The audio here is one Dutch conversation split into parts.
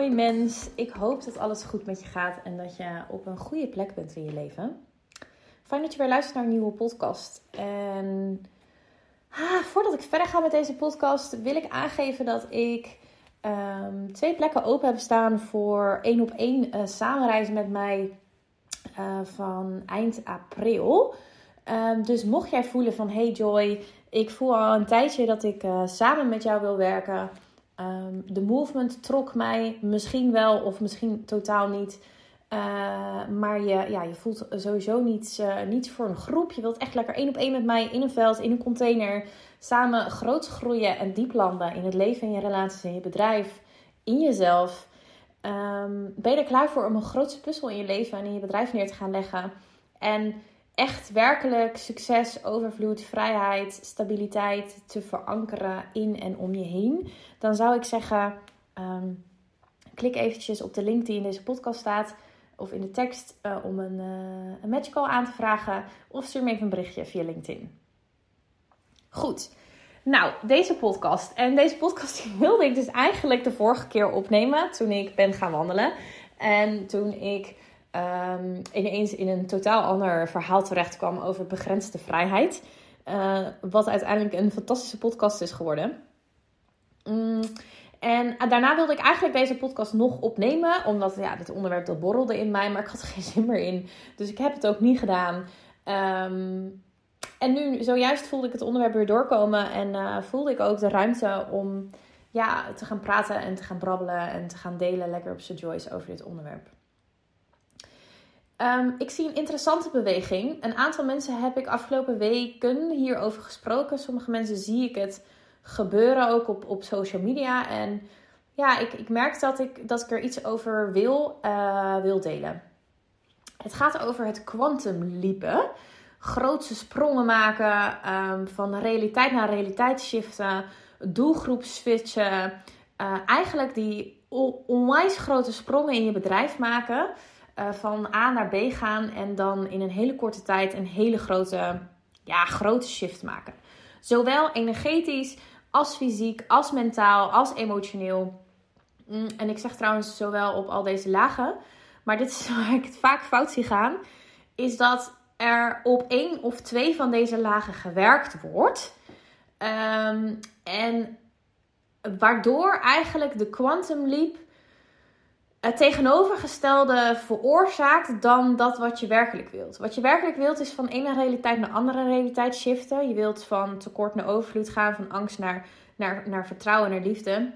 mooi mens. Ik hoop dat alles goed met je gaat en dat je op een goede plek bent in je leven. Fijn dat je weer luistert naar een nieuwe podcast. En ah, voordat ik verder ga met deze podcast, wil ik aangeven dat ik ehm, twee plekken open heb staan voor één op één uh, samenreizen met mij uh, van eind april. Um, dus mocht jij voelen van hey Joy, ik voel al een tijdje dat ik uh, samen met jou wil werken Um, de movement trok mij misschien wel of misschien totaal niet. Uh, maar je, ja, je voelt sowieso niets, uh, niets voor een groep. Je wilt echt lekker één op één met mij in een veld, in een container. Samen groot groeien en diep landen in het leven, in je relaties, in je bedrijf, in jezelf. Um, ben je er klaar voor om een grootste puzzel in je leven en in je bedrijf neer te gaan leggen? En echt werkelijk succes, overvloed, vrijheid, stabiliteit te verankeren in en om je heen, dan zou ik zeggen: um, klik eventjes op de link die in deze podcast staat of in de tekst uh, om een, uh, een match call aan te vragen of stuur me even een berichtje via LinkedIn. Goed. Nou, deze podcast. En deze podcast wilde ik dus eigenlijk de vorige keer opnemen toen ik ben gaan wandelen. En toen ik um, ineens in een totaal ander verhaal terecht kwam over begrensde vrijheid. Uh, wat uiteindelijk een fantastische podcast is geworden. Mm, en daarna wilde ik eigenlijk deze podcast nog opnemen. Omdat ja, dit onderwerp dat borrelde in mij. Maar ik had er geen zin meer in. Dus ik heb het ook niet gedaan. Um, en nu, zojuist voelde ik het onderwerp weer doorkomen. En uh, voelde ik ook de ruimte om ja, te gaan praten en te gaan brabbelen. En te gaan delen lekker op Sir Joyce over dit onderwerp. Um, ik zie een interessante beweging. Een aantal mensen heb ik afgelopen weken hierover gesproken. Sommige mensen zie ik het gebeuren ook op, op social media. En ja, ik, ik merk dat ik, dat ik er iets over wil, uh, wil delen. Het gaat over het quantum leapen. Grootse sprongen maken, um, van realiteit naar realiteit shiften, doelgroep switchen. Uh, eigenlijk die onwijs grote sprongen in je bedrijf maken. Uh, van A naar B gaan en dan in een hele korte tijd een hele grote, ja, grote shift maken. Zowel energetisch als fysiek, als mentaal, als emotioneel. Mm, en ik zeg trouwens zowel op al deze lagen. Maar dit is waar ik het vaak fout zie gaan. Is dat er op één of twee van deze lagen gewerkt wordt. Um, en waardoor eigenlijk de quantum leap het tegenovergestelde veroorzaakt dan dat wat je werkelijk wilt. Wat je werkelijk wilt is van ene realiteit naar andere realiteit shiften. Je wilt van tekort naar overvloed gaan, van angst naar, naar, naar vertrouwen, naar liefde.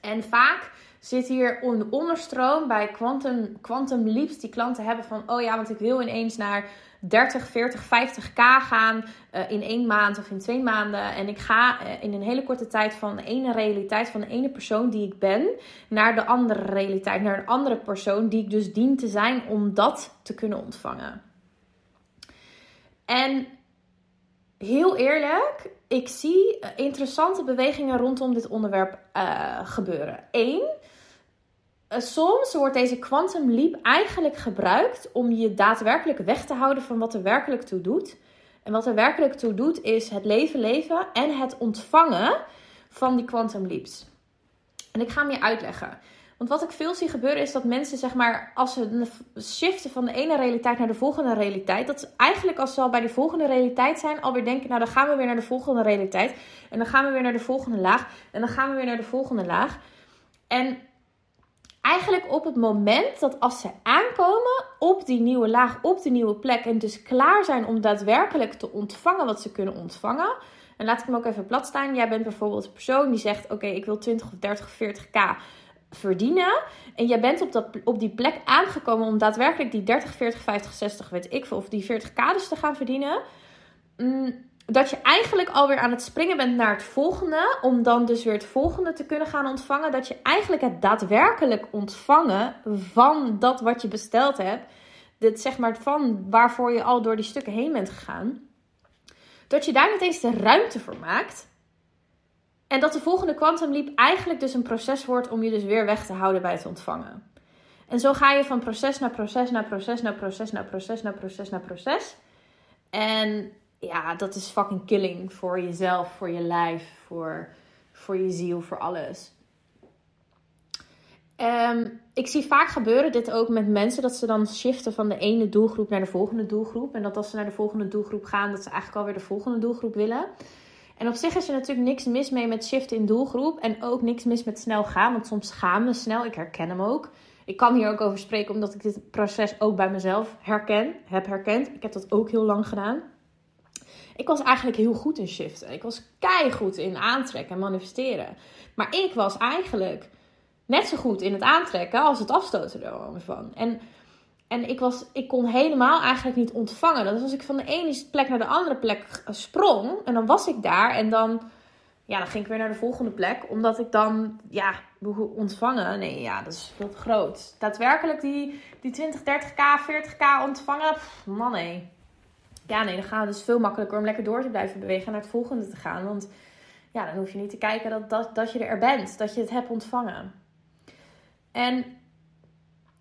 En vaak zit hier een onderstroom bij quantum, quantum leaps die klanten hebben van... oh ja, want ik wil ineens naar 30, 40, 50k gaan uh, in één maand of in twee maanden. En ik ga uh, in een hele korte tijd van de ene realiteit, van de ene persoon die ik ben, naar de andere realiteit, naar een andere persoon die ik dus dien te zijn om dat te kunnen ontvangen. En heel eerlijk, ik zie interessante bewegingen rondom dit onderwerp gebeuren. Eén, eh, soms wordt deze quantum leap eigenlijk gebruikt om je daadwerkelijk weg te houden van wat er werkelijk toe doet. En wat er werkelijk toe doet is het leven leven en het ontvangen van die quantum leaps. En ik ga hem je uitleggen. Want wat ik veel zie gebeuren is dat mensen, zeg maar, als ze shiften van de ene realiteit naar de volgende realiteit, dat ze eigenlijk als ze al bij de volgende realiteit zijn, alweer denken, nou dan gaan we weer naar de volgende realiteit. En dan gaan we weer naar de volgende laag. En dan gaan we weer naar de volgende laag. En eigenlijk op het moment dat als ze aankomen op die nieuwe laag, op die nieuwe plek en dus klaar zijn om daadwerkelijk te ontvangen wat ze kunnen ontvangen. En laat ik hem ook even plat staan. Jij bent bijvoorbeeld een persoon die zegt: Oké, ik wil 20 of 30 of 40k verdienen. En jij bent op, dat, op die plek aangekomen om daadwerkelijk die 30, 40, 50, 60, weet ik veel, of die 40k dus te gaan verdienen. Mm, dat je eigenlijk alweer aan het springen bent naar het volgende. Om dan dus weer het volgende te kunnen gaan ontvangen. Dat je eigenlijk het daadwerkelijk ontvangen van dat wat je besteld hebt. Dit zeg maar van waarvoor je al door die stukken heen bent gegaan. Dat je daar niet eens de ruimte voor maakt. En dat de volgende quantum leap eigenlijk dus een proces wordt om je dus weer weg te houden bij het ontvangen. En zo ga je van proces naar proces naar proces naar proces naar proces naar proces naar proces. En ja, dat is fucking killing voor jezelf, voor je lijf, voor, voor je ziel, voor alles. Ehm, ik zie vaak gebeuren dit ook met mensen, dat ze dan shiften van de ene doelgroep naar de volgende doelgroep. En dat als ze naar de volgende doelgroep gaan, dat ze eigenlijk alweer de volgende doelgroep willen. En op zich is er natuurlijk niks mis mee met shiften in doelgroep. En ook niks mis met snel gaan, want soms gaan we snel. Ik herken hem ook. Ik kan hier ook over spreken, omdat ik dit proces ook bij mezelf herken, heb herkend. Ik heb dat ook heel lang gedaan. Ik was eigenlijk heel goed in shiften. Ik was goed in aantrekken en manifesteren. Maar ik was eigenlijk net zo goed in het aantrekken als het afstoten ervan. En, en ik, was, ik kon helemaal eigenlijk niet ontvangen. Dus als ik van de ene plek naar de andere plek sprong en dan was ik daar en dan, ja, dan ging ik weer naar de volgende plek. Omdat ik dan, ja, ontvangen. Nee, ja, dat is te groot. Daadwerkelijk die, die 20, 30k, 40k ontvangen, man nee. Ja, nee, dan gaat het dus veel makkelijker om lekker door te blijven bewegen en naar het volgende te gaan. Want ja, dan hoef je niet te kijken dat, dat, dat je er bent, dat je het hebt ontvangen. En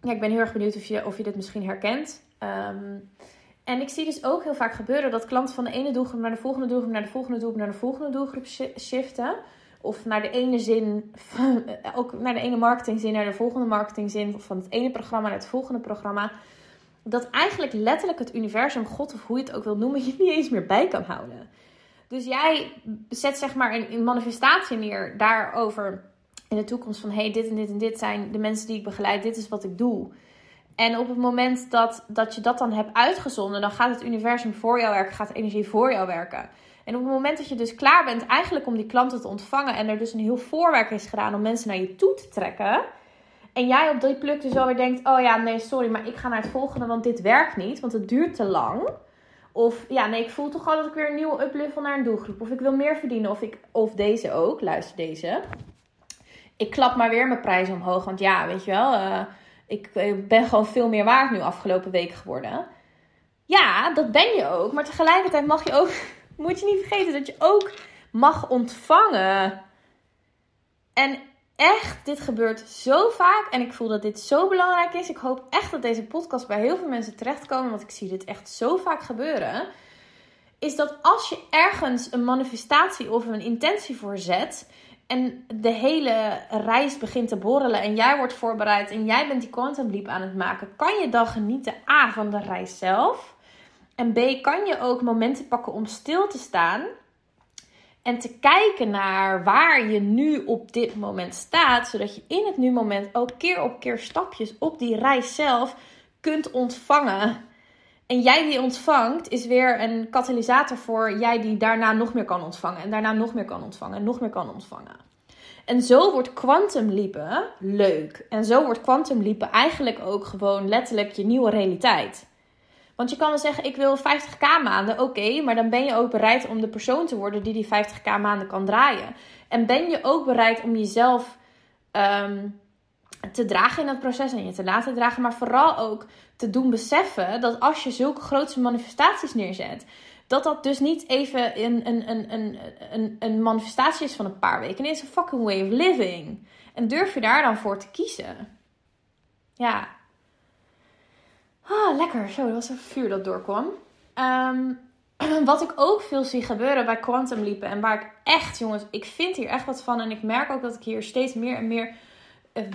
ja, ik ben heel erg benieuwd of je, of je dit misschien herkent. Ehm, en ik zie dus ook heel vaak gebeuren dat klanten van de ene doelgroep naar de volgende doelgroep, naar de volgende doelgroep, naar de volgende doelgroep shiften. Of naar de ene zin, ook naar de ene marketingzin, naar de volgende marketingzin. Of van het ene programma naar het volgende programma. Dat eigenlijk letterlijk het universum, God of hoe je het ook wil noemen, je niet eens meer bij kan houden. Dus jij zet zeg maar een manifestatie neer daarover in de toekomst van hey, dit en dit en dit zijn de mensen die ik begeleid, dit is wat ik doe. En op het moment dat, dat je dat dan hebt uitgezonden, dan gaat het universum voor jou werken, gaat de energie voor jou werken. En op het moment dat je dus klaar bent eigenlijk om die klanten te ontvangen en er dus een heel voorwerk is gedaan om mensen naar je toe te trekken. En jij op die pluk dus alweer denkt, oh ja, nee, sorry, maar ik ga naar het volgende, want dit werkt niet, want het duurt te lang. Of ja, nee, ik voel toch al dat ik weer een nieuwe uplevel naar een doelgroep. Of ik wil meer verdienen. Of, ik, of deze ook, luister deze ik klap maar weer mijn prijs omhoog. Want ja, weet je wel, uh, ik, ben gewoon veel meer waard nu afgelopen week geworden. Ja, dat ben je ook. Maar tegelijkertijd mag je ook, moet je niet vergeten dat je ook mag ontvangen. En echt, dit gebeurt zo vaak. En ik voel dat dit zo belangrijk is. Ik hoop echt dat deze podcast bij heel veel mensen terechtkomen. Want ik zie dit echt zo vaak gebeuren. Is dat als je ergens een manifestatie of een intentie voor zet en de hele reis begint te borrelen en jij wordt voorbereid en jij bent die quantum leap aan het maken, kan je dan genieten A van de reis zelf en B kan je ook momenten pakken om stil te staan en te kijken naar waar je nu op dit moment staat, zodat je in het nu moment ook keer op keer stapjes op die reis zelf kunt ontvangen. En jij die ontvangt, is weer een katalysator voor jij die daarna nog meer kan ontvangen. En daarna nog meer kan ontvangen. En nog meer kan ontvangen. En zo wordt quantum leapen leuk. En zo wordt quantum leapen eigenlijk ook gewoon letterlijk je nieuwe realiteit. Want je kan wel zeggen, ik wil 50k maanden. Oké, maar dan ben je ook bereid om de persoon te worden die die 50k maanden kan draaien. En ben je ook bereid om jezelf ehm, te dragen in dat proces en je te laten dragen. Maar vooral ook te doen beseffen dat als je zulke grote manifestaties neerzet, dat dat dus niet even een, een, een, een, een, een manifestatie is van een paar weken. Nee, het is een fucking way of living. En durf je daar dan voor te kiezen? Ja. Ah, lekker. Zo, dat was een vuur dat doorkwam. Um, wat ik ook veel zie gebeuren bij Quantum Leap en waar ik echt, jongens, ik vind hier echt wat van. En ik merk ook dat ik hier steeds meer en meer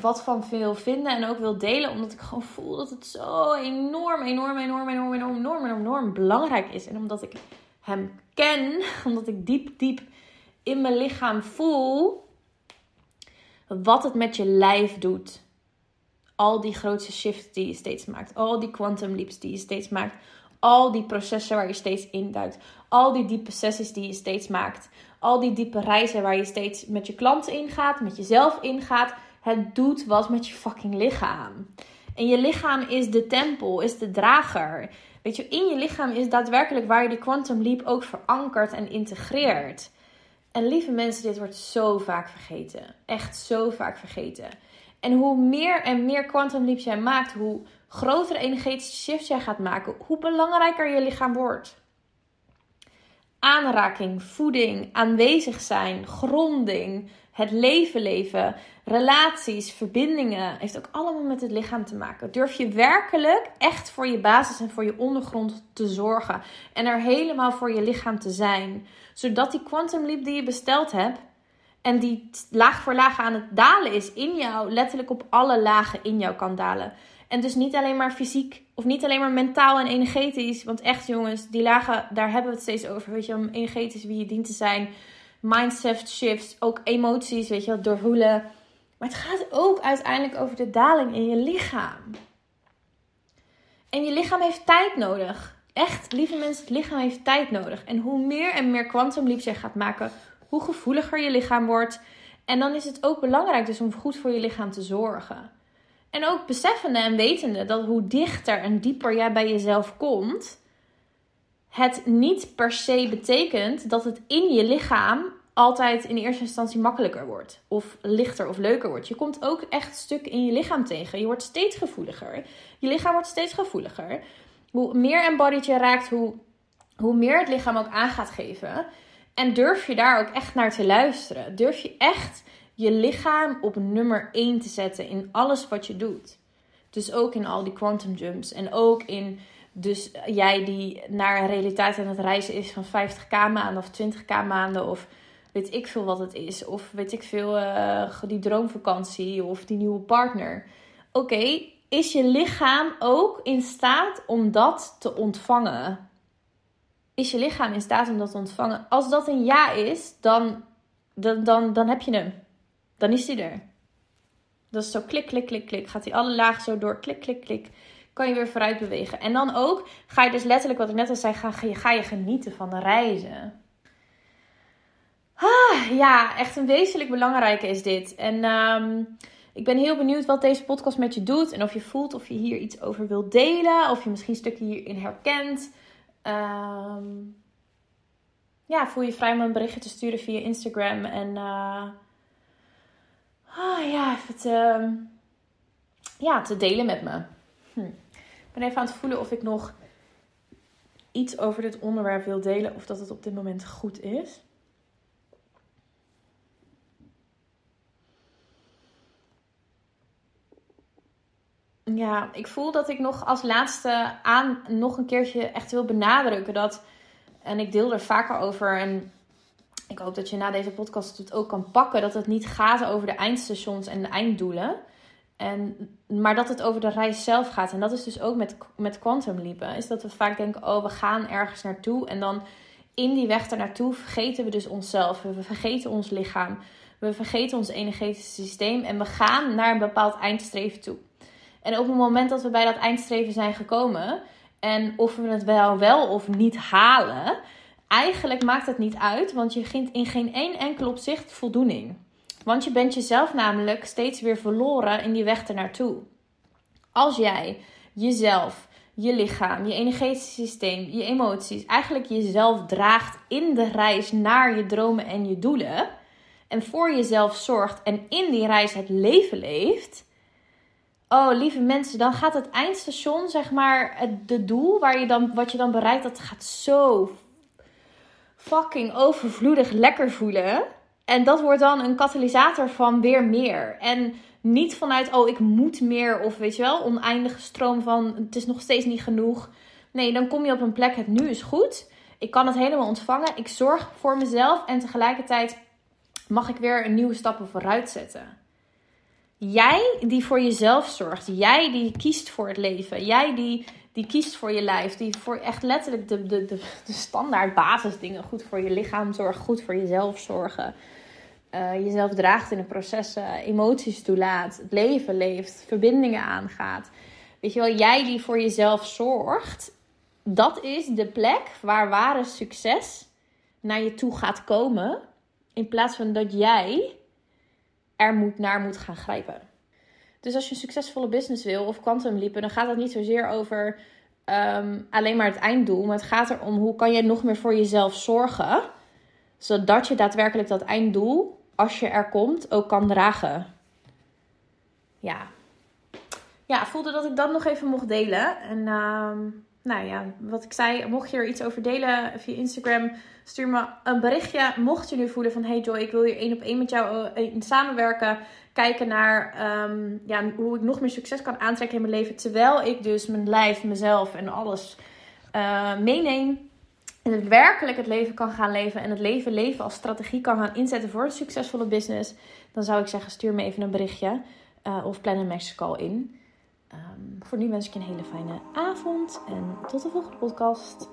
wat van wil vinden en ook wil delen. Omdat ik gewoon voel dat het zo enorm, enorm, enorm, enorm, enorm, enorm, enorm belangrijk is. En omdat ik hem ken, omdat ik diep, diep in mijn lichaam voel wat het met je lijf doet. Al die grootste shifts die je steeds maakt. Al die quantum leaps die je steeds maakt. Al die processen waar je steeds induikt. Al die diepe sessies die je steeds maakt. Al die diepe reizen waar je steeds met je klanten ingaat, met jezelf ingaat het doet wat met je fucking lichaam. En je lichaam is de tempel, is de drager. Weet je, in je lichaam is daadwerkelijk waar je die quantum leap ook verankert en integreert. En lieve mensen, dit wordt zo vaak vergeten. Echt zo vaak vergeten. En hoe meer en meer quantum leaps jij maakt, hoe grotere energetische shifts jij gaat maken, hoe belangrijker je lichaam wordt. Aanraking, voeding, aanwezig zijn, gronding, het leven leven, relaties, verbindingen, heeft ook allemaal met het lichaam te maken. Durf je werkelijk echt voor je basis en voor je ondergrond te zorgen en er helemaal voor je lichaam te zijn, zodat die quantum leap die je besteld hebt En die laag voor laag aan het dalen is in jou, letterlijk op alle lagen in jou kan dalen. En dus niet alleen maar fysiek of niet alleen maar mentaal en energetisch. Want echt jongens, die lagen, daar hebben we het steeds over. Weet je, om energetisch wie je dient te zijn. Mindset shifts, ook emoties, weet je wel, doorvoelen. Maar het gaat ook uiteindelijk over de daling in je lichaam. En je lichaam heeft tijd nodig. Echt, lieve mensen, het lichaam heeft tijd nodig. En hoe meer en meer quantum leaps je gaat maken, hoe gevoeliger je lichaam wordt. En dan is het ook belangrijk dus om goed voor je lichaam te zorgen. En ook beseffende en wetende dat hoe dichter en dieper jij bij jezelf komt, het niet per se betekent dat het in je lichaam altijd in eerste instantie makkelijker wordt. Of lichter of leuker wordt. Je komt ook echt stukken in je lichaam tegen. Je wordt steeds gevoeliger. Je lichaam wordt steeds gevoeliger. Hoe meer embodied je raakt, hoe, hoe meer het lichaam ook aan gaat geven. En durf je daar ook echt naar te luisteren. Durf je echt je lichaam op nummer 1 te zetten in alles wat je doet. Dus ook in al die quantum jumps. En ook in dus jij die naar een realiteit aan het reizen is van 50k maanden of 20k maanden of weet ik veel wat het is. Of weet ik veel, uh, die droomvakantie of die nieuwe partner. Oké, is je lichaam ook in staat om dat te ontvangen? Is je lichaam in staat om dat te ontvangen? Als dat een ja is, dan, dan, dan, dan heb je hem. Dan is hij er. Dat is zo klik, klik, klik, klik. Gaat hij alle lagen zo door. Klik, klik, klik. Kan je weer vooruit bewegen. En dan ook ga je dus letterlijk, wat ik net al zei, ga, je, ga je genieten van de reizen. Ah, ja, echt een wezenlijk belangrijke is dit. En ehm, ik ben heel benieuwd wat deze podcast met je doet. En of je voelt of je hier iets over wilt delen. Of je misschien stukken hierin herkent. Ehm, ja, voel je vrij om een berichtje te sturen via Instagram. En uh, ja, even te, ja, te delen met me. Hm. Ik ben even aan het voelen of ik nog iets over dit onderwerp wil delen. Of dat het op dit moment goed is. Ja, ik voel dat ik nog als laatste aan nog een keertje echt wil benadrukken dat. En ik deel er vaker over. En ik hoop dat je na deze podcast het ook kan pakken. Dat het niet gaat over de eindstations en de einddoelen. En, maar dat het over de reis zelf gaat. En dat is dus ook met, met quantum leapen. Is dat we vaak denken, oh, we gaan ergens naartoe. En dan in die weg daar naartoe vergeten we dus onszelf. We vergeten ons lichaam. We vergeten ons energetische systeem. En we gaan naar een bepaald eindstreven toe. En op het moment dat we bij dat eindstreven zijn gekomen. En of we het wel, wel of niet halen. Eigenlijk maakt het niet uit. Want je vindt in geen één enkel opzicht voldoening. Want je bent jezelf namelijk steeds weer verloren in die weg ernaartoe. Als jij jezelf, je lichaam, je energetische systeem, je emoties, eigenlijk jezelf draagt in de reis naar je dromen en je doelen. En voor jezelf zorgt en in die reis het leven leeft Oh, lieve mensen, dan gaat het eindstation, zeg maar, het de doel waar je dan, wat je dan bereikt, dat gaat zo fucking overvloedig lekker voelen. En dat wordt dan een katalysator van weer meer. En niet vanuit, oh, ik moet meer, of weet je wel, oneindige stroom van, het is nog steeds niet genoeg. Nee, dan kom je op een plek, het nu is goed. Ik kan het helemaal ontvangen. Ik zorg voor mezelf en tegelijkertijd mag ik weer een nieuwe stappen vooruit zetten. Jij die voor jezelf zorgt. Jij die kiest voor het leven. Jij die, die kiest voor je lijf. Die voor echt letterlijk de, de, de, de standaard basisdingen. Goed voor je lichaam zorgen. Goed voor jezelf zorgen. Uh, jezelf draagt in de processen. Emoties toelaat. Het leven leeft. Verbindingen aangaat. Weet je wel, jij die voor jezelf zorgt. Dat is de plek waar ware succes naar je toe gaat komen. In plaats van dat jij er moet, naar moet gaan grijpen. Dus als je een succesvolle business wil of quantum liepen, dan gaat het niet zozeer over ehm, alleen maar het einddoel. Maar het gaat erom hoe kan je nog meer voor jezelf zorgen. Zodat je daadwerkelijk dat einddoel, als je er komt, ook kan dragen. Ja. Ja, voelde dat ik dat nog even mocht delen. En uh, nou ja, wat ik zei, mocht je er iets over delen via Instagram, stuur me een berichtje. Mocht je nu voelen van, hey Joy, ik wil hier één op één met jou eh, in samenwerken. Kijken naar ehm, ja, hoe ik nog meer succes kan aantrekken in mijn leven. Terwijl ik dus mijn lijf, mezelf en alles eh, meeneem. En het werkelijk het leven kan gaan leven. En het leven leven als strategie kan gaan inzetten voor een succesvolle business. Dan zou ik zeggen, stuur me even een berichtje. Eh, of plan een in. Ehm, voor nu wens ik je een hele fijne avond en tot de volgende podcast.